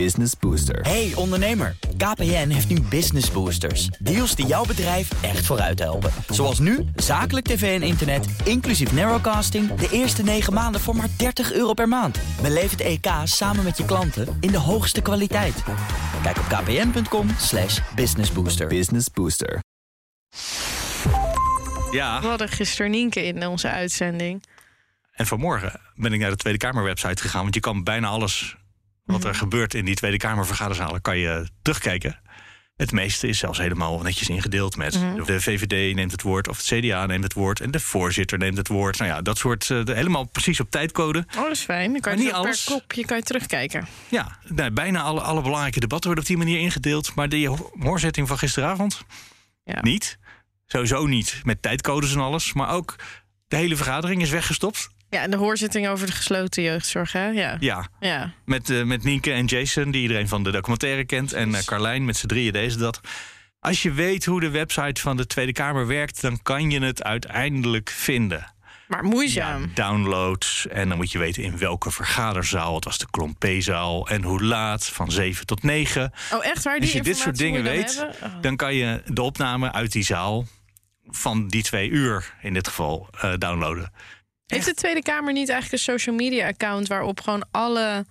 Business Booster. Hey ondernemer, KPN heeft nu Business Boosters. Deals die jouw bedrijf echt vooruit helpen. Zoals nu, zakelijk tv en internet, inclusief narrowcasting... de eerste 9 maanden voor maar 30 euro per maand. Beleef het EK samen met je klanten in de hoogste kwaliteit. Kijk op kpn.com slash businessbooster. Business Booster. Ja, We hadden gisteren Nienke in onze uitzending. en vanmorgen ben ik naar de Tweede Kamer website gegaan. Want je kan bijna alles wat er gebeurt in die Tweede Kamer vergaderzalen... kan je terugkijken. Het meeste is zelfs helemaal netjes ingedeeld met... de VVD neemt het woord, of het CDA neemt het woord... en de voorzitter neemt het woord. Nou ja, dat soort... eh, helemaal precies op tijdcode. Oh, dat is fijn. Dan kan je niet alles. per kopje kan je terugkijken. Ja, nou, bijna alle, alle belangrijke debatten worden op die manier ingedeeld. Maar de ho- hoorzitting van gisteravond Ja. niet. Sowieso niet met tijdcodes en alles. Maar ook de hele vergadering is weggestopt. Ja, en de hoorzitting over de gesloten jeugdzorg, hè? Ja. Ja, Ja. met, eh, met Nienke en Jason, die iedereen van de documentaire kent. En eh, Carlijn, met z'n drieën deze dat. Als je weet hoe de website van de Tweede Kamer werkt... dan kan je het uiteindelijk vinden. Maar Ja, moeizaam. downloads. En dan moet je weten in welke vergaderzaal. Het was de Klompezaal. En hoe laat, van 7 tot 9. Oh, echt waar? Die Als je dit soort dingen weet, dan? Oh. dan kan je de opname uit die zaal van die twee uur in dit geval eh, downloaden. Heeft de Tweede Kamer niet eigenlijk een social media account waarop gewoon alle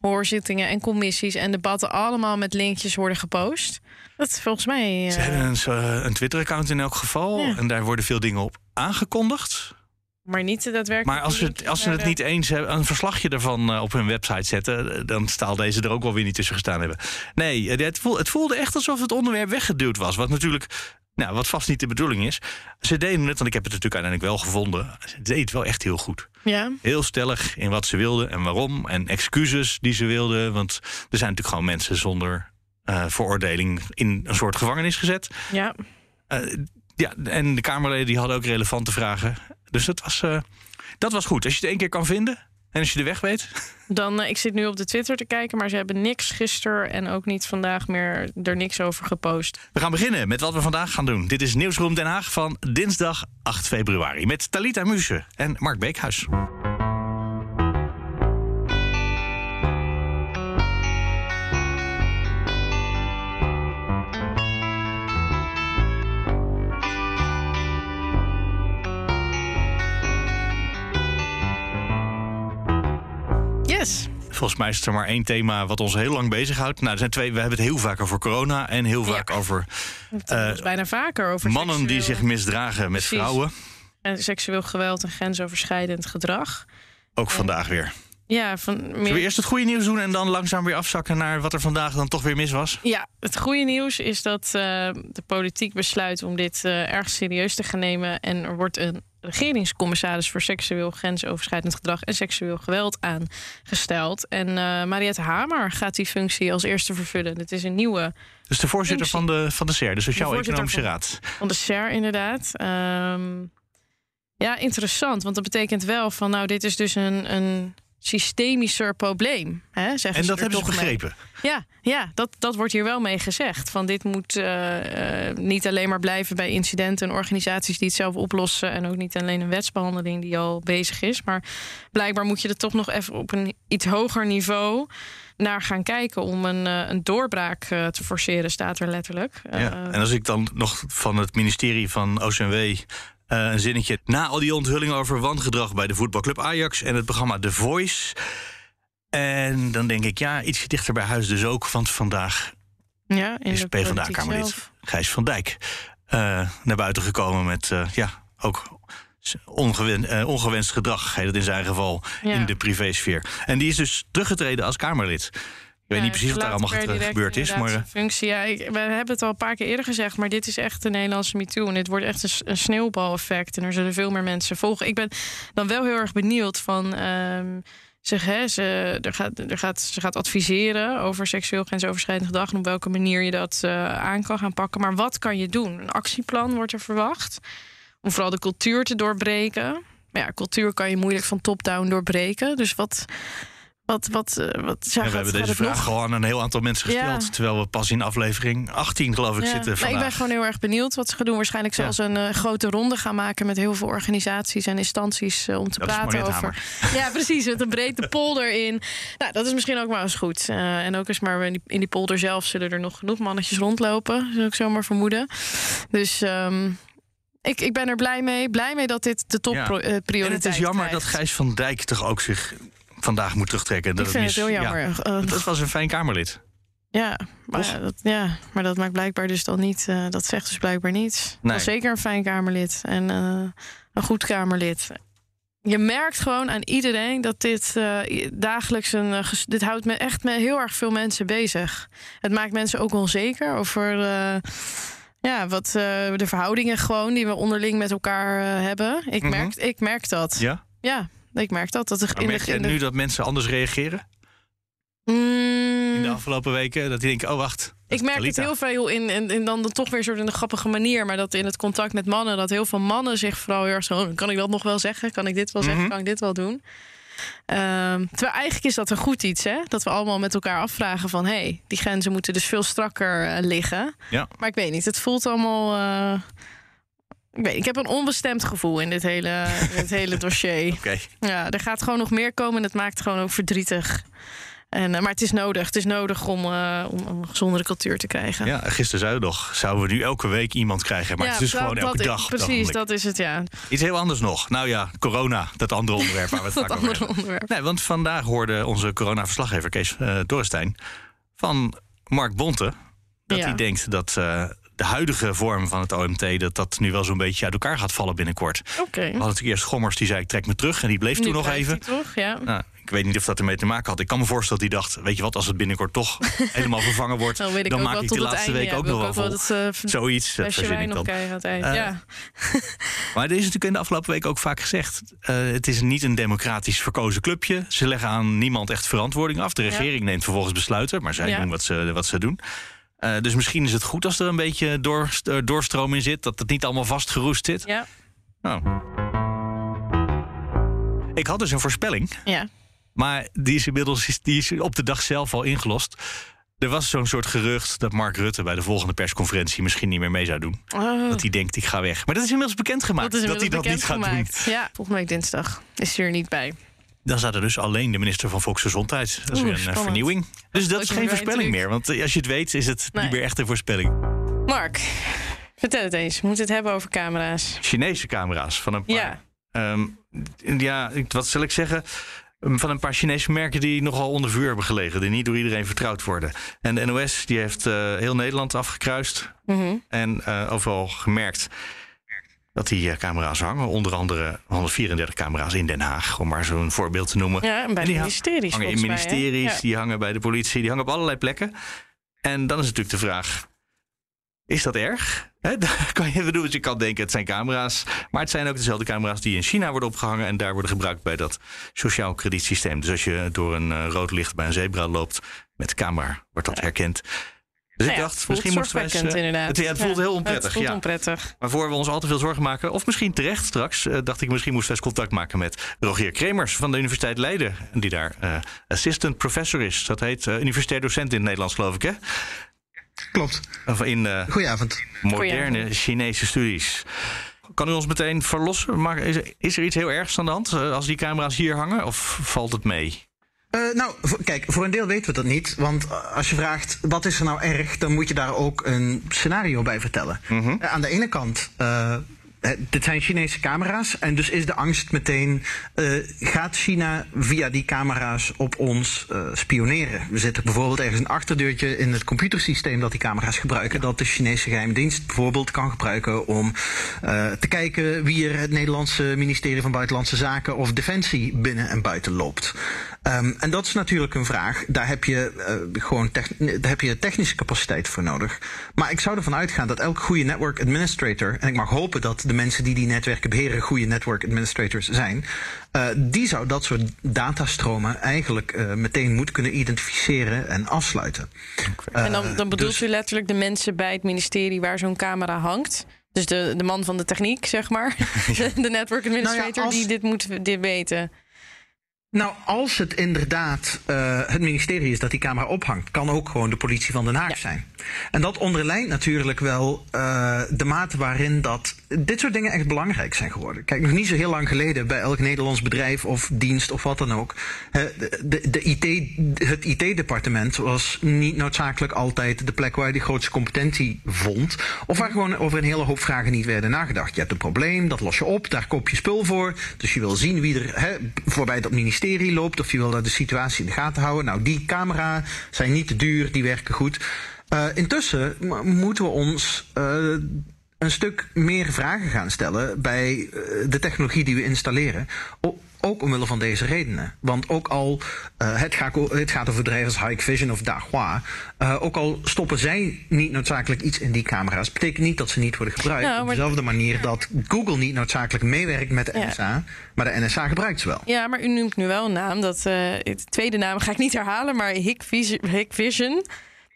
hoorzittingen en commissies en debatten allemaal met linkjes worden gepost? Dat is volgens mij. Ze eh, hebben een, eh, een Twitter-account in elk geval. Ja. En daar worden veel dingen op aangekondigd. maar niet de daadwerkelijk. Maar als ze, het, als ze het niet eens hebben, een verslagje ervan eh, op hun website zetten, dan staal deze er ook wel weer niet tussen gestaan hebben. Nee, het voelde, het voelde echt alsof het onderwerp weggeduwd was. Wat natuurlijk, nou, wat vast niet de bedoeling is. Ze deden het, want ik heb het natuurlijk uiteindelijk wel gevonden. Ze deden het wel echt heel goed. Ja. Heel stellig in wat ze wilden en waarom. En excuses die ze wilden. Want er zijn natuurlijk gewoon mensen zonder eh, veroordeling in een soort gevangenis gezet. Ja. Eh, ja, en de Kamerleden die hadden ook relevante vragen. Dus dat was, eh, dat was goed. Als je het één keer kan vinden en als je de weg weet. Dan, eh, ik zit nu op de Twitter te kijken, maar ze hebben niks gisteren en ook niet vandaag meer er niks over gepost. We gaan beginnen met wat we vandaag gaan doen. Dit is Nieuwsroom Den Haag van dinsdag 8 februari. Met Talita Muse en Mark Beekhuis. Volgens mij is er maar één thema wat ons heel lang bezighoudt. Nou, er zijn twee. We hebben het heel vaak over corona en heel vaak over Het is bijna vaker over mannen die zich misdragen met Precies. vrouwen. en seksueel geweld en grensoverschrijdend gedrag. Ook vandaag weer. Ja, van Zullen we meer... eerst het goede nieuws doen en dan langzaam weer afzakken naar wat er vandaag dan toch weer mis was? ja, het goede nieuws is dat eh, de politiek besluit om dit eh, erg serieus te gaan nemen. En er wordt een regeringscommissaris voor seksueel grensoverschrijdend gedrag en seksueel geweld aangesteld. En eh Mariette Hamer gaat die functie als eerste vervullen. Dit is een nieuwe Dus de voorzitter Functie. van de, van de SER, de Sociaal-Economische Raad. Van de SER, inderdaad. Ehm, ja, interessant. Want dat betekent wel van, nou, dit is dus een, een systemischer probleem. Hè, zeggen En dat hebben ze toch mee. begrepen. Ja, ja dat, dat wordt hier wel mee gezegd. Van dit moet eh, eh, niet alleen maar blijven bij incidenten en organisaties die het zelf oplossen. En ook niet alleen een wetsbehandeling die al bezig is. Maar blijkbaar moet je er toch nog even op een iets hoger niveau naar gaan kijken om een, eh, een doorbraak te forceren, staat er letterlijk. Ja. En als ik dan nog van het ministerie van OCMW eh, een zinnetje... na al die onthulling over wangedrag bij de voetbalclub Ajax... en het programma The Voice... En dan denk ik, ja, ietsje dichter bij huis dus ook. Want vandaag ja, is PvdA-Kamerlid. Gijs van Dijk eh, naar buiten gekomen met eh, ja, ook ongewen, ongewenst gedrag, heet het in zijn geval, Ja. in de privésfeer. En die is dus teruggetreden als Kamerlid. Ik weet niet precies wat daar allemaal gebeurd is, maar eh, functie. Ja, ik, we hebben het al een paar keer eerder gezegd, maar dit is echt de Nederlandse MeToo. En dit wordt echt een, een sneeuwbaleffect. En er zullen veel meer mensen volgen. Ik ben dan wel heel erg benieuwd van. ehm, Zeg, hè, ze, er gaat, er gaat, ze gaat adviseren over seksueel grensoverschrijdend gedrag... en op welke manier je dat eh, aan kan gaan pakken. Maar wat kan je doen? Een actieplan wordt er verwacht om vooral de cultuur te doorbreken. Maar ja, cultuur kan je moeilijk van top-down doorbreken. Dus wat, Wat, wat, uh, wat ja, we hebben deze vraag gewoon aan een heel aantal mensen gesteld. Ja. Terwijl we pas in aflevering 18, geloof ik, ja. zitten. Nou, ik ben gewoon heel erg benieuwd wat ze gaan doen. Waarschijnlijk zelfs een uh, grote ronde gaan maken met heel veel organisaties en instanties uh, om te dat praten over. Ja, precies. Met een breedte polder in. Nou, dat is misschien ook maar eens goed. en ook eens maar in die, in die polder zelf zullen er nog genoeg mannetjes rondlopen. Zou ik zomaar vermoeden. Dus. Um, ik, ik ben er blij mee. Blij mee dat dit de topprioriteit is. En het is jammer krijgt. dat Gijs van Dijk toch ook zich vandaag moet terugtrekken. Dat ik vind het, het heel jammer. Ja, uh, dat was een fijn Kamerlid. Ja maar, ja, dat, ja, maar dat maakt blijkbaar dus dan niet. Uh, dat zegt dus blijkbaar niets. Nee. Zeker een fijn Kamerlid en uh, een goed Kamerlid. Je merkt gewoon aan iedereen dat dit uh, dagelijks een. dit houdt me echt met heel erg veel mensen bezig. Het maakt mensen ook onzeker over. ja, wat de verhoudingen gewoon die we onderling met elkaar hebben. Ik, Mhm. merk, ik merk dat. Ja? Ja, ik merk dat. dat er Maar in merk de, je in de, nu dat mensen anders reageren? Mm, In de afgelopen weken? Dat die denken, oh wacht. ik merk het heel veel in, in, in dan toch weer soort in een grappige manier. Maar dat in het contact met mannen, dat heel veel mannen zich vooral heel erg zo. "Oh, Kan ik dat nog wel zeggen? Kan ik dit wel zeggen? Mhm. Kan ik dit wel doen? Ehm, terwijl eigenlijk is dat een goed iets, hè? Dat we allemaal met elkaar afvragen van... hé, hey, die grenzen moeten dus veel strakker eh, liggen. Ja. Maar ik weet niet, het voelt allemaal... eh, ik, weet, ik heb een onbestemd gevoel in dit hele, dit hele dossier. Ja, er gaat gewoon nog meer komen en het maakt gewoon ook verdrietig. En, uh, maar het is nodig. Het is nodig om, uh, om, om, een gezondere cultuur te krijgen. Ja, gisteren zei nog, zouden we nu elke week iemand krijgen. Maar ja, het is dus dat, gewoon elke dat, dag. Precies, dat is het, ja. Iets heel anders nog. Nou ja, corona, dat andere onderwerp waar we het dat vaak over andere hebben. onderwerp. Nee, want vandaag hoorde onze corona-verslaggever Kees uh, Dorrestein van Mark Bonte... dat Ja. hij denkt dat de huidige vorm van het OMT... dat dat nu wel zo'n beetje uit elkaar gaat vallen binnenkort. Oké. We hadden natuurlijk eerst Schommers die zei ik trek me terug... en die bleef toen nog even. Toch? Ja. Nou, ik weet niet of dat ermee te maken had. Ik kan me voorstellen dat hij dacht... weet je wat, als het binnenkort toch helemaal vervangen wordt... Dan, ik maak ik de laatste week ook nog wel vol. dat, uh, Zoiets, dat verzin ik dan. Eh, ja. Maar er is natuurlijk in de afgelopen week ook vaak gezegd... Uh, het is niet een democratisch verkozen clubje. Ze leggen aan niemand echt verantwoording af. De regering neemt vervolgens besluiten, maar zij doen wat ze, wat ze doen. Uh, dus misschien is het goed als er een beetje door, uh, doorstroom in zit... dat het niet allemaal vastgeroest zit. Ja. Nou. Ik had dus een voorspelling, ja. maar die is inmiddels die is op de dag zelf al ingelost. Er was zo'n soort gerucht dat Mark Rutte bij de volgende persconferentie misschien niet meer mee zou doen. Oh, Dat hij denkt, ik ga weg. Maar dat is inmiddels bekendgemaakt dat is dat hij dat niet gaat doen. bekendgemaakt. Ja, volgende week dinsdag is hij er niet bij. Dan er dus alleen de minister van Volksgezondheid. Dat is Oeh, weer een eh, spannend. vernieuwing. Dus dat is geen voorspelling meer. Want eh, als je het weet, is het Nee. niet meer echt een voorspelling. Mark, vertel het eens. We moeten het hebben over camera's. Chinese camera's van een paar. Ja. Ehm, ja, wat zal ik zeggen? Um, Van een paar Chinese merken die nogal onder vuur hebben gelegen. Die niet door iedereen vertrouwd worden. En de NOS die heeft eh, heel Nederland afgekruist. Mhm. En overal gemerkt dat die eh, camera's hangen. Onder andere 134 camera's in Den Haag. Om maar zo'n voorbeeld te noemen. Ja, en bij En die ministeries. hangen in ministeries, Ja. die hangen bij de politie, die hangen op allerlei plekken. En dan is natuurlijk de vraag: is dat erg? Daar kan je bedoelen, je kan denken het zijn camera's, maar het zijn ook dezelfde camera's die in China worden opgehangen en daar worden gebruikt bij dat sociaal kredietsysteem. Dus als je door een eh, rood licht bij een zebra loopt met camera, wordt dat herkend. Dus Nou ik ja, dacht, misschien moesten wij eens, eh, inderdaad. Het, ja, het voelt Ja, heel onprettig. Het voelt ja. onprettig. Maar voor we ons al te veel zorgen maken, of misschien terecht straks, eh, dacht ik misschien moesten we eens contact maken met Rogier Kremers van de Universiteit Leiden. Die daar eh, assistant professor is. Dat heet universitair docent in het Nederlands, geloof ik, hè? Klopt. Of in eh, Goedenavond. moderne Goedenavond. Chinese studies. Kan u ons meteen verlossen? Maar is, er- is er iets heel ergs aan de hand als die camera's hier hangen? Of valt het mee? Eh, nou, kijk, voor een deel weten we dat niet. Want eh, als je vraagt wat is er nou erg, dan moet je daar ook een scenario bij vertellen. Mhm. Eh, aan de ene kant. Dit zijn Chinese camera's en dus is de angst meteen, eh, gaat China via die camera's op ons eh, spioneren? We zitten bijvoorbeeld ergens een achterdeurtje in het computersysteem dat die camera's gebruiken, dat de Chinese geheime dienst bijvoorbeeld kan gebruiken om eh, te kijken wie er het Nederlandse ministerie van Buitenlandse Zaken of Defensie binnen en buiten loopt. Ehm, en dat is natuurlijk een vraag. Daar heb je eh, gewoon daar heb je technische capaciteit voor nodig. Maar ik zou ervan uitgaan dat elke goede network administrator, en ik mag hopen dat de mensen die die netwerken beheren goede network administrators zijn, eh, die zou dat soort datastromen eigenlijk eh, meteen moeten kunnen identificeren en afsluiten. En dan, dan bedoelt dus- u letterlijk de mensen bij het ministerie waar zo'n camera hangt. Dus de, de man van de techniek, zeg maar. De, de network administrator Nou ja, als- die dit moet dit weten. Nou, als het inderdaad uh, het ministerie is dat die camera ophangt, kan ook gewoon de politie van Den Haag ja. zijn. En dat onderlijnt natuurlijk wel uh, de mate waarin dat dit soort dingen echt belangrijk zijn geworden. Kijk, nog niet zo heel lang geleden bij elk Nederlands bedrijf of dienst of wat dan ook. De, de IT, het IT-departement was niet noodzakelijk altijd de plek waar je de grootste competentie vond. Of waar gewoon over een hele hoop vragen niet werden nagedacht. Je hebt een probleem, dat los je op, daar koop je spul voor. Dus je wil zien wie er he, voorbij dat ministerie loopt. Of je wil daar de situatie in de gaten houden. Nou, die camera zijn niet te duur, die werken goed. Uh, intussen moeten we ons uh, een stuk meer vragen gaan stellen bij uh, de technologie die we installeren. Ook omwille van deze redenen. Want ook al, uh, het, gaat, het gaat over bedrijven als Hikvision of Dahua, uh, ook al stoppen zij niet noodzakelijk iets in die camera's, betekent niet dat ze niet worden gebruikt. Nou, Op dezelfde manier dat Google niet noodzakelijk meewerikt met de NSA, ja. maar de NSA gebruikt ze wel. Ja, maar u noemt nu wel een naam. Dat, uh, de tweede naam ga ik niet herhalen, maar Hikvision. Hikvision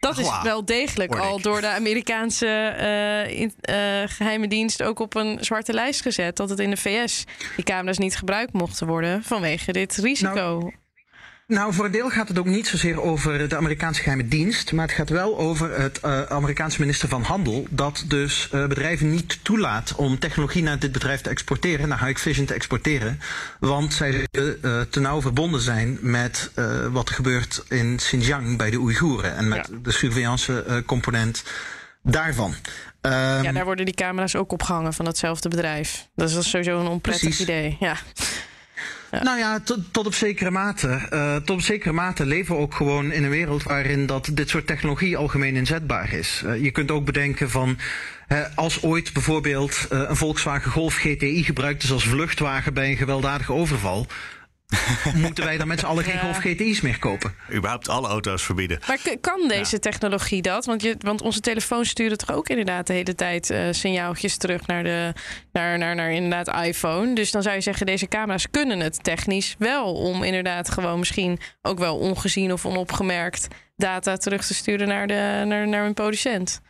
dat is wel degelijk al door de Amerikaanse uh, in, uh, geheime dienst ook op een zwarte lijst gezet. Dat het in de VS die camera's niet gebruikt mochten worden vanwege dit risico. Nou, nou, voor een deel gaat het ook niet zozeer over de Amerikaanse geheime dienst, maar het gaat wel over het uh, Amerikaanse minister van Handel, dat dus uh, bedrijven niet toelaat om technologie naar dit bedrijf te exporteren, naar Hikvision te exporteren, want zij uh, te nauw verbonden zijn met wat er gebeurt in Xinjiang bij de Oeigoeren en met ja. de surveillance component daarvan. Um, ja, daar worden die camera's ook opgehangen van datzelfde bedrijf. Dat is sowieso een onprettig precies. idee. Ja. Nou ja, tot, tot op zekere mate. Uh, tot op zekere mate leven we ook gewoon in een wereld waarin dat dit soort technologie algemeen inzetbaar is. Uh, je kunt ook bedenken van. Als ooit bijvoorbeeld een Volkswagen Golf GTI gebruikt is als vluchtwagen bij een gewelddadige overval. moeten wij dan met z'n allen geen. Golf GTI's meer kopen? Überhaupt alle auto's verbieden. Maar kan deze ja. technologie dat? Want, je, want onze telefoons sturen toch ook inderdaad de hele tijd uh, signaaltjes terug naar, de, naar, naar, naar inderdaad iPhone. Dus dan zou je zeggen, deze camera's kunnen het technisch wel om inderdaad gewoon misschien ook wel ongezien of onopgemerkt data terug te sturen naar, de, naar, naar een producent.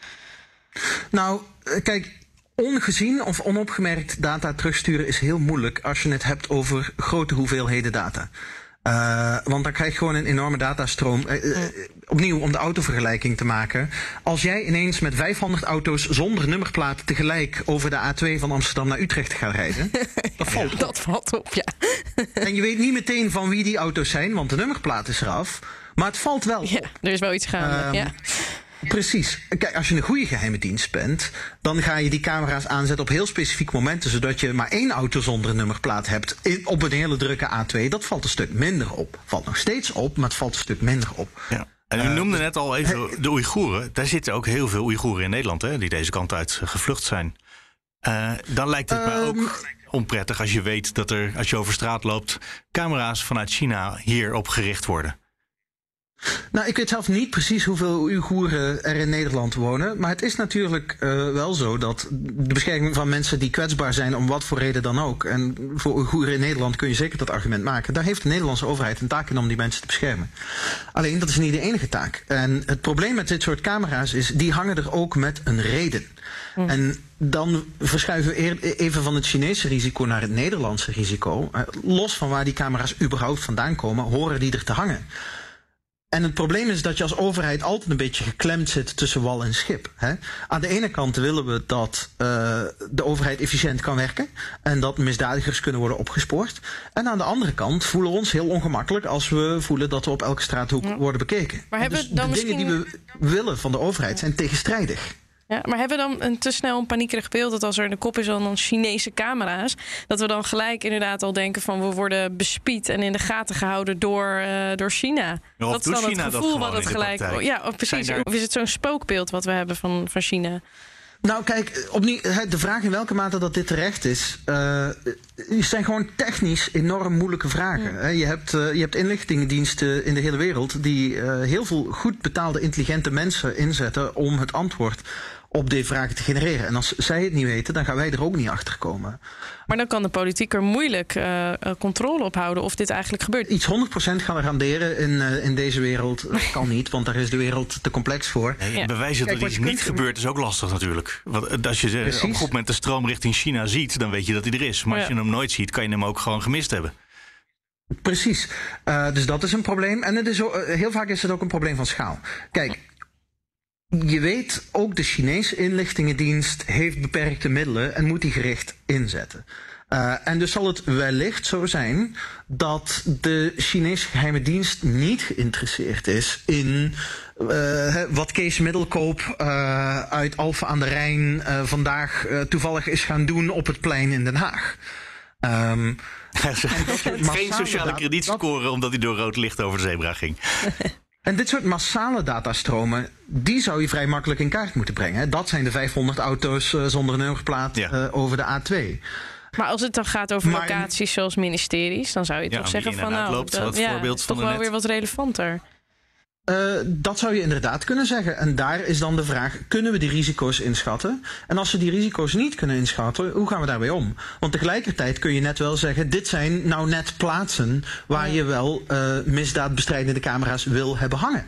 Nou, kijk, ongezien of onopgemerkt data terugsturen is heel moeilijk als je het hebt over grote hoeveelheden data. Uh, want dan krijg je gewoon een enorme datastroom. Uh, uh, opnieuw, om de autovergelijking te maken. Als jij ineens met 500 auto's zonder nummerplaat tegelijk over de A2 van Amsterdam naar Utrecht gaat rijden. dat valt op. Dat valt op, ja. en je weet niet meteen van wie die auto's zijn, want de nummerplaat is eraf. Maar het valt wel. Ja, er is wel iets gaande. Um, ja. Precies. Kijk, als je een goede geheime dienst bent, dan ga je die camera's aanzetten op heel specifieke momenten, zodat je maar één auto zonder een nummerplaat hebt op een hele drukke A2. Dat valt een stuk minder op. Valt nog steeds op, maar het valt een stuk minder op. Ja. En u uh, noemde net al even de Oeigoeren. Daar zitten ook heel veel Oeigoeren in Nederland, hè, die deze kant uit gevlucht zijn. Uh, dan lijkt het um, me ook onprettig als je weet dat er, als je over straat loopt, camera's vanuit China hierop gericht worden. Nou, ik weet zelf niet precies hoeveel Oeigoeren er in Nederland wonen. Maar het is natuurlijk uh, wel zo dat de bescherming van mensen die kwetsbaar zijn om wat voor reden dan ook. En voor Oeigoeren in Nederland kun je zeker dat argument maken. Daar heeft de Nederlandse overheid een taak in om die mensen te beschermen. Alleen dat is niet de enige taak. En het probleem met dit soort camera's is, die hangen er ook met een reden. Mm. En dan verschuiven we even van het Chinese risico naar het Nederlandse risico. Los van waar die camera's überhaupt vandaan komen, horen die er te hangen. En het probleem is dat je als overheid altijd een beetje geklemd zit tussen wal en schip. Hè? Aan de ene kant willen we dat uh, de overheid efficiënt kan werken en dat misdadigers kunnen worden opgespoord. En aan de andere kant voelen we ons heel ongemakkelijk als we voelen dat we op elke straathoek ja. worden bekeken. Maar hebben dus dan de misschien... dingen die we willen van de overheid zijn tegenstrijdig. Ja, maar hebben we dan een te snel een paniekerig beeld dat als er in de kop is dan Chinese camera's, dat we dan gelijk inderdaad al denken van we worden bespied en in de gaten gehouden door, uh, door China? Ja, dat is dan China het gevoel wat het gelijk. Ja, of precies. Daar... Of is het zo'n spookbeeld wat we hebben van, van China? Nou, kijk, opnieuw, de vraag in welke mate dat dit terecht is, uh, zijn gewoon technisch enorm moeilijke vragen. Ja. Je, hebt, uh, je hebt inlichtingendiensten in de hele wereld die uh, heel veel goed betaalde, intelligente mensen inzetten om het antwoord op die vragen te genereren. En als zij het niet weten, dan gaan wij er ook niet achter komen. Maar dan kan de politiek er moeilijk uh, controle op houden of dit eigenlijk gebeurt. Iets 100% gaan garanderen in, uh, in deze wereld kan niet, want daar is de wereld te complex voor. Nee, ja. Bewijzen Kijk, dat iets niet gebeurt is ook lastig natuurlijk. Want als je Precies. op een goed moment de stroom richting China ziet, dan weet je dat hij er is. Maar ja. als je hem nooit ziet, kan je hem ook gewoon gemist hebben. Precies. Uh, dus dat is een probleem. En het is heel vaak is het ook een probleem van schaal. Kijk, je weet, ook de Chinese inlichtingendienst heeft beperkte middelen en moet die gericht inzetten. Uh, en dus zal het wellicht zo zijn dat de Chinese geheime dienst niet geïnteresseerd is in uh, wat Kees Middelkoop uh, uit Alphen aan de Rijn vandaag toevallig is gaan doen op het plein in Den Haag. Um, Geen sociale kredietscore omdat hij door rood licht over de zebra ging. En dit soort massale datastromen, die zou je vrij makkelijk in kaart moeten brengen. Dat zijn de 500 auto's uh, zonder een nummerplaat ja. uh, over de A2. Maar als het dan gaat over maar locaties zoals ministeries, dan zou je ja, toch zeggen van nou, dat, ja, is toch wel net. weer wat relevanter. Uh, dat zou je inderdaad kunnen zeggen. En daar is dan de vraag: kunnen we die risico's inschatten? En als we die risico's niet kunnen inschatten, hoe gaan we daarbij om? Want tegelijkertijd kun je net wel zeggen: dit zijn nou net plaatsen waar ja. je wel uh, misdaadbestrijdende camera's wil hebben hangen.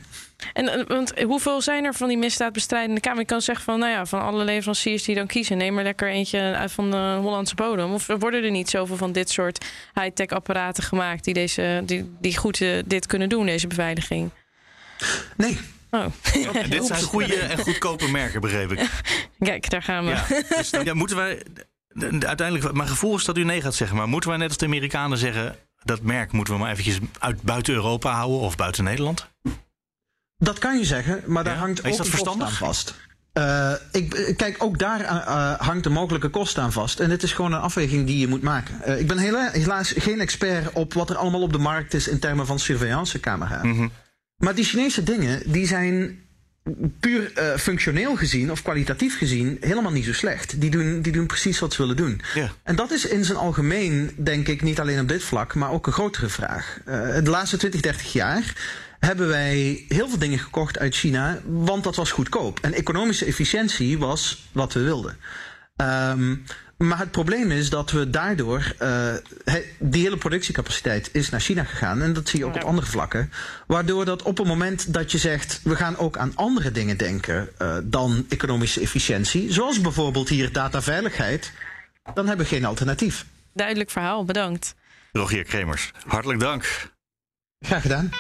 En want hoeveel zijn er van die misdaadbestrijdende camera's? Je kan zeggen van, nou ja, van alle leveranciers die dan kiezen, neem maar lekker eentje uit van de Hollandse bodem. Of worden er niet zoveel van dit soort high-tech apparaten gemaakt die, deze, die, die goed uh, dit kunnen doen, deze beveiliging? Nee. Oh. En dit zijn goede en goedkope merken, begreep ik. Kijk, daar gaan we. Ja, dus, ja, moeten wij. Uiteindelijk, mijn gevoel is dat u nee gaat zeggen. Maar moeten wij net als de Amerikanen zeggen. dat merk moeten we maar eventjes uit buiten Europa houden of buiten Nederland? Dat kan je zeggen, maar daar ja? hangt ook dat een verstandig? kost aan vast. Uh, ik, kijk, ook daar uh, hangt de mogelijke kost aan vast. En het is gewoon een afweging die je moet maken. Uh, ik ben hela helaas geen expert op wat er allemaal op de markt is in termen van surveillancecamera. Mm -hmm. Maar die Chinese dingen, die zijn puur uh, functioneel gezien of kwalitatief gezien helemaal niet zo slecht. Die doen, die doen precies wat ze willen doen. Ja. En dat is in zijn algemeen, denk ik, niet alleen op dit vlak, maar ook een grotere vraag. Uh, de laatste 20, 30 jaar hebben wij heel veel dingen gekocht uit China, want dat was goedkoop. En economische efficiëntie was wat we wilden. Um, maar het probleem is dat we daardoor. Uh, die hele productiecapaciteit is naar China gegaan. En dat zie je ook ja. op andere vlakken. Waardoor dat op het moment dat je zegt. we gaan ook aan andere dingen denken. Uh, dan economische efficiëntie. Zoals bijvoorbeeld hier dataveiligheid. dan hebben we geen alternatief. Duidelijk verhaal, bedankt. Rogier Kremers, hartelijk dank. Graag gedaan.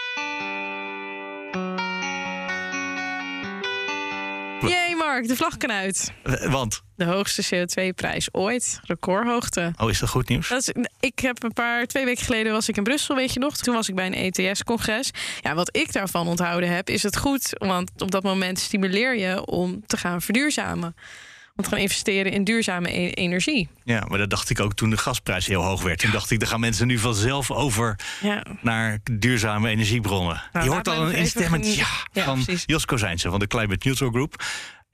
Mark, de vlag kan uit. Want? De hoogste CO2-prijs ooit. Recordhoogte. Oh, is dat goed nieuws? Dat is, ik heb een paar, twee weken geleden was ik in Brussel, weet je nog. Toen was ik bij een ETS-congres. Ja, wat ik daarvan onthouden heb, is het goed. Want op dat moment stimuleer je om te gaan verduurzamen. Om te gaan investeren in duurzame e energie. Ja, maar dat dacht ik ook toen de gasprijs heel hoog werd. Toen dacht ik, dan gaan mensen nu vanzelf over ja. naar duurzame energiebronnen. Nou, je hoort al een instemmend ja, ja van. Jos Kozijnse van de Climate Neutral Group.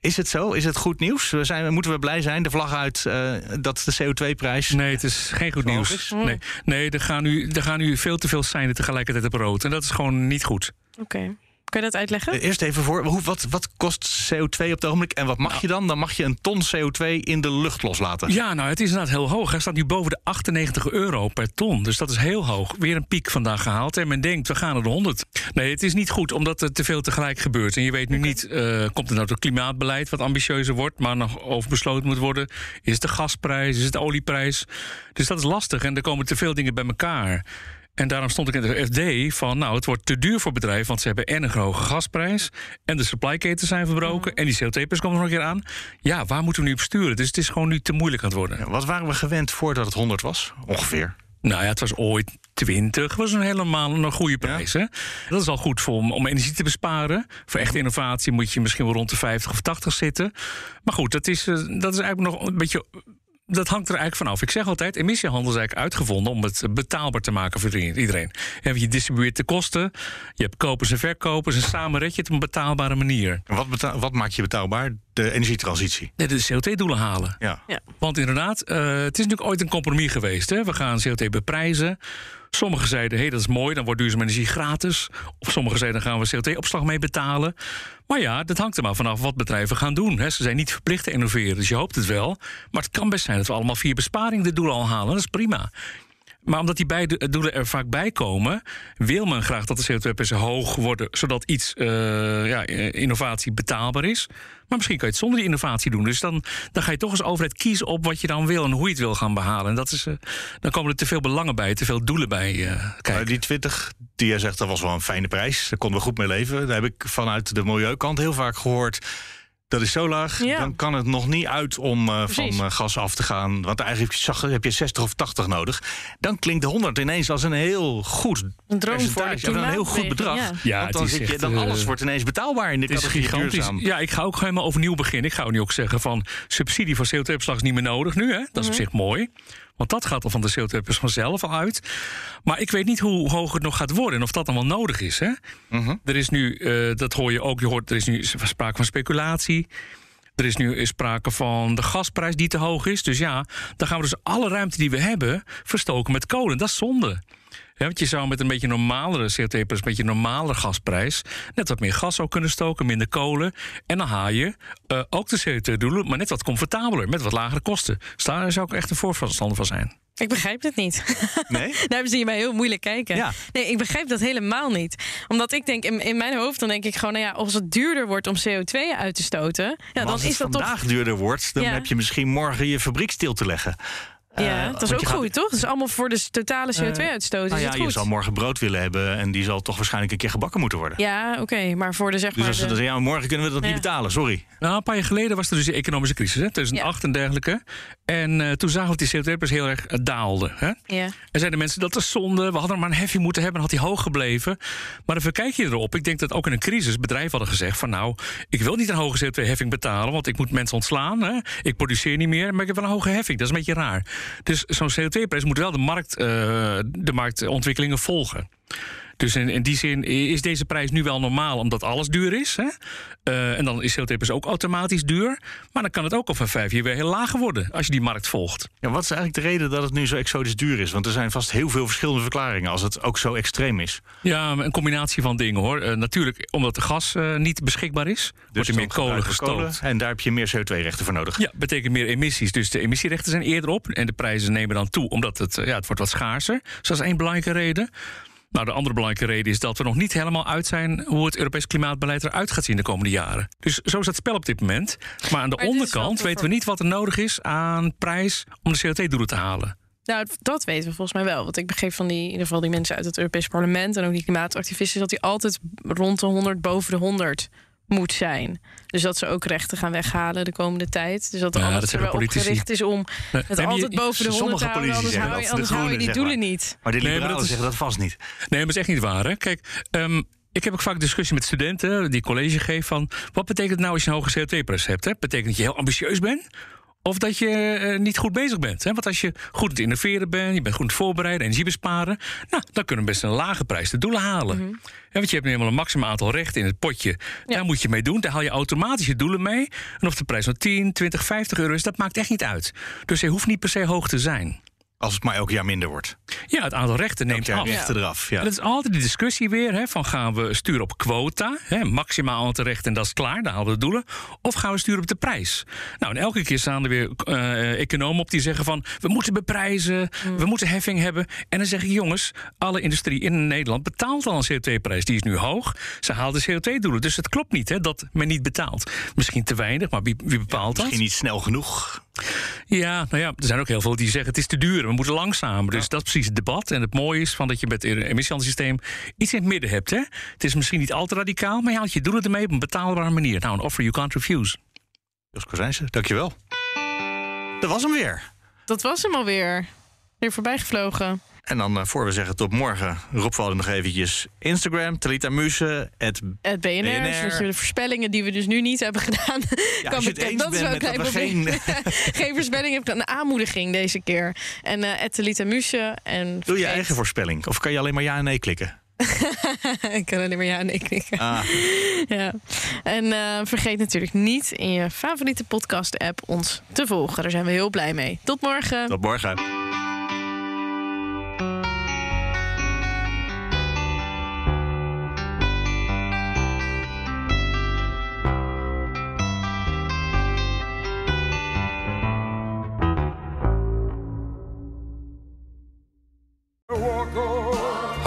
Is het zo? Is het goed nieuws? We zijn, moeten we blij zijn? De vlag uit uh, dat de CO2-prijs. Nee, het is geen goed nieuws. Is? Nee, nee er, gaan nu, er gaan nu veel te veel seinen tegelijkertijd op rood. En dat is gewoon niet goed. Oké. Okay. Kun je dat uitleggen? Eerst even voor, hoe, wat, wat kost CO2 op het ogenblik en wat mag nou. je dan? Dan mag je een ton CO2 in de lucht loslaten. Ja, nou, het is inderdaad heel hoog. Hij staat nu boven de 98 euro per ton. Dus dat is heel hoog. Weer een piek vandaag gehaald. En men denkt, we gaan naar de 100. Nee, het is niet goed, omdat er te veel tegelijk gebeurt. En je weet nu okay. niet, uh, komt er nou het klimaatbeleid wat ambitieuzer wordt... maar nog over besloten moet worden? Is het de gasprijs? Is het de olieprijs? Dus dat is lastig en er komen te veel dingen bij elkaar... En daarom stond ik in de FD van, nou, het wordt te duur voor bedrijven... want ze hebben en een hoge gasprijs... en de supply-ketens zijn verbroken... en die CO2-prijs komt er nog een keer aan. Ja, waar moeten we nu op sturen? Dus het is gewoon nu te moeilijk aan het worden. Ja, wat waren we gewend voordat het 100 was, ongeveer? Nou ja, het was ooit 20. was een helemaal een goede prijs. Ja. Hè? Dat is al goed voor om, om energie te besparen. Voor echte innovatie moet je misschien wel rond de 50 of 80 zitten. Maar goed, dat is, dat is eigenlijk nog een beetje dat hangt er eigenlijk vanaf. Ik zeg altijd, emissiehandel is eigenlijk uitgevonden om het betaalbaar te maken voor iedereen. Je distribueert de kosten, je hebt kopers en verkopers en samen red je het op een betaalbare manier. En wat, betaal, wat maakt je betaalbaar? De energietransitie. Nee, de CO2-doelen halen. Ja. ja. Want inderdaad, uh, het is natuurlijk ooit een compromis geweest. Hè? We gaan CO2 beprijzen. Sommigen zeiden, hé, hey, dat is mooi, dan wordt duurzame energie gratis. Of sommigen zeiden, dan gaan we CO2-opslag mee betalen. Maar ja, dat hangt er maar vanaf wat bedrijven gaan doen. Ze zijn niet verplicht te innoveren, dus je hoopt het wel. Maar het kan best zijn dat we allemaal via besparing de doelen al halen. Dat is prima. Maar omdat die beide doelen er vaak bij komen, wil men graag dat de CO2-prijzen hoog worden, zodat iets, uh, ja, innovatie betaalbaar is. Maar misschien kan je het zonder die innovatie doen. Dus dan, dan ga je toch als overheid kiezen op wat je dan wil en hoe je het wil gaan behalen. En dat is, uh, dan komen er te veel belangen bij, te veel doelen bij die 20, die jij zegt, dat was wel een fijne prijs. Daar konden we goed mee leven. Daar heb ik vanuit de milieukant heel vaak gehoord dat is zo laag, ja. dan kan het nog niet uit om uh, van uh, gas af te gaan. Want eigenlijk heb je 60 of 80 nodig. Dan klinkt de 100 ineens als een heel goed een droom voor de een heel goed bedrag. Ja, ja want dan, zit je, dan alles uh, wordt ineens betaalbaar in de categorie duurzaam. Ja, ik ga ook helemaal overnieuw beginnen. Ik ga nu ook zeggen van subsidie voor CO2-opslag is niet meer nodig nu. Hè? Dat is mm -hmm. op zich mooi. Want dat gaat al van de CO2-prijs vanzelf al uit. Maar ik weet niet hoe hoog het nog gaat worden en of dat dan wel nodig is. Hè? Mm -hmm. Er is nu, uh, dat hoor je ook, je hoort, er is nu sprake van speculatie. Er is nu sprake van de gasprijs die te hoog is. Dus ja, dan gaan we dus alle ruimte die we hebben verstoken met kolen. Dat is zonde. Ja, want je zou met een beetje normalere CO2-prijs, een beetje normalere gasprijs, net wat meer gas ook kunnen stoken, minder kolen. En dan haal je uh, ook de CO2-doelen, maar net wat comfortabeler, met wat lagere kosten. Dus daar zou ik echt een voorstander van zijn. Ik begrijp het niet. Nee? Daar zie je mij heel moeilijk kijken. Ja. Nee, ik begrijp dat helemaal niet. Omdat ik denk, in, in mijn hoofd, dan denk ik gewoon, nou ja, als het duurder wordt om CO2 uit te stoten, ja, dan als is het dat vandaag toch. duurder wordt, dan Ja. heb je misschien morgen je fabriek stil te leggen. Ja, Eh, dat is ook gaat- goed, toch? Dat is allemaal voor de totale CO2-uitstoot. Nou is ja, je zal morgen brood willen hebben en die zal toch waarschijnlijk een keer gebakken moeten worden. Ja, oké, maar voor de zeg Dus maar. als ze de- dan zeggen, ja, morgen kunnen we dat Ja. niet betalen, sorry. Nou, een paar jaar geleden was er dus de economische crisis, hè, 2008 en dergelijke. En eh, toen zagen we dat die CO2-prijs heel erg eh, daalde. Hè? ja. En zeiden mensen dat is zonde, we hadden maar een heffing moeten hebben, dan had hij hoog gebleven. Maar dan verkijk je erop. Ik denk dat ook in een crisis bedrijven hadden gezegd van nou, ik wil niet een hoge CO2-heffing betalen, want ik moet mensen ontslaan. Hè? Ik produceer niet meer, maar ik heb wel een hoge heffing. Dat is een beetje raar. Dus zo'n CO2-prijs moet wel de, markt, eh, de marktontwikkelingen volgen. Dus in, in die zin is deze prijs nu wel normaal, omdat alles duur is. Hè? Eh, en dan is CO2-prijs ook automatisch duur. Maar dan kan het ook over vijf jaar weer heel laag worden als je die markt volgt. Ja, wat is eigenlijk de reden dat het nu zo exotisch duur is? Want er zijn vast heel veel verschillende verklaringen als het ook zo extreem is. Ja, een combinatie van dingen hoor. Eh, natuurlijk, omdat de gas eh, niet beschikbaar is, wordt er meer kolen gestookt. kolen En daar heb je meer CO2-rechten voor nodig. Ja, betekent meer emissies. Dus de emissierechten zijn eerder op. En de prijzen nemen dan toe, omdat het, ja, het wordt wat schaarser. Dus dat is één belangrijke reden. Nou, de andere belangrijke reden is dat we nog niet helemaal uit zijn hoe het Europees klimaatbeleid eruit gaat zien de komende jaren. Dus zo is het spel op dit moment. Maar aan de Maar onderkant weten we niet wat er nodig is aan prijs om de CO2-doelen te halen. Nou, dat weten we volgens mij wel. Want ik begreep van die, in ieder geval die mensen uit het Europees Parlement en ook die klimaatactivisten, dat die altijd rond de 100, boven de 100 moet zijn. Dus dat ze ook rechten gaan weghalen de komende tijd. Dus dat er Ja, alles dat er wel gericht is om Nee, het je- altijd boven de 100 sommige te houden. politici Anders hou je, de hou die doelen maar. niet. Maar de Nee, maar liberalen is- zeggen dat vast niet. Nee, maar dat is echt niet waar. Hè? Kijk, ehm, ik heb ook vaak discussie met studenten die college geven van... wat betekent het nou als je een hoge CO2-prijs hebt? Hè? Betekent dat je heel ambitieus bent? Of dat je eh, niet goed bezig bent. Hè? Want als je goed aan het innoveren bent, je bent goed voorbereiden, energie besparen, nou, dan kunnen we best een lage prijs de doelen halen. Mhm. Ja, want je hebt nu eenmaal een maximaal aantal rechten in het potje. Daar moet je mee doen. Daar haal je automatisch je doelen mee. En of de prijs nou 10, 20, 50 euro is, dat maakt echt niet uit. Dus hij hoeft niet per se hoog te zijn. Als het maar elk jaar minder wordt. Ja, het aantal rechten Elk neemt jaar af. rechten eraf. Ja. En dat is altijd die discussie weer: hè, van gaan we sturen op quota, hè, maximaal aantal rechten en dat is klaar, daar halen we de doelen. Of gaan we sturen op de prijs? Nou, en elke keer staan er weer eh, economen op die zeggen van we moeten beprijzen, we moeten heffing hebben. En dan zeg ik: jongens, alle industrie in Nederland betaalt al een CO2-prijs. Die is nu hoog. Ze haalt de CO2-doelen. Dus het klopt niet hè, dat men niet betaalt. Misschien te weinig, maar wie, wie bepaalt dat? Misschien niet snel genoeg. Ja, nou ja, er zijn ook heel veel die zeggen het is te duur, we moeten langzamer. Dus dat is precies het debat. En het mooie is van dat je met het emissiehandelssysteem iets in het midden hebt. Hè? Het is misschien niet al te radicaal, maar je haalt je doelen ermee op een betaalbare manier. Nou, een offer you can't refuse. Jos Kozijnse, dankjewel. Dat was hem weer. Dat was hem alweer. Weer voorbij gevlogen. En dan, eh, voor we zeggen tot morgen, Rob Walden nog eventjes Instagram, Talita Muse, het BNR, BNR. de voorspellingen die we dus nu niet hebben gedaan. Ja, kan het bekend- dat is wel een klein probleem. geen voorspelling heb een aanmoediging deze keer. En Etelita Muse. En Doe je eigen voorspelling. Of kan je alleen maar ja en nee klikken? ik kan alleen maar ja en nee knikken. Ah, Ja. En eh, vergeet natuurlijk niet in je favoriete podcast-app ons te volgen. Daar zijn we heel blij mee. Tot morgen. tot morgen.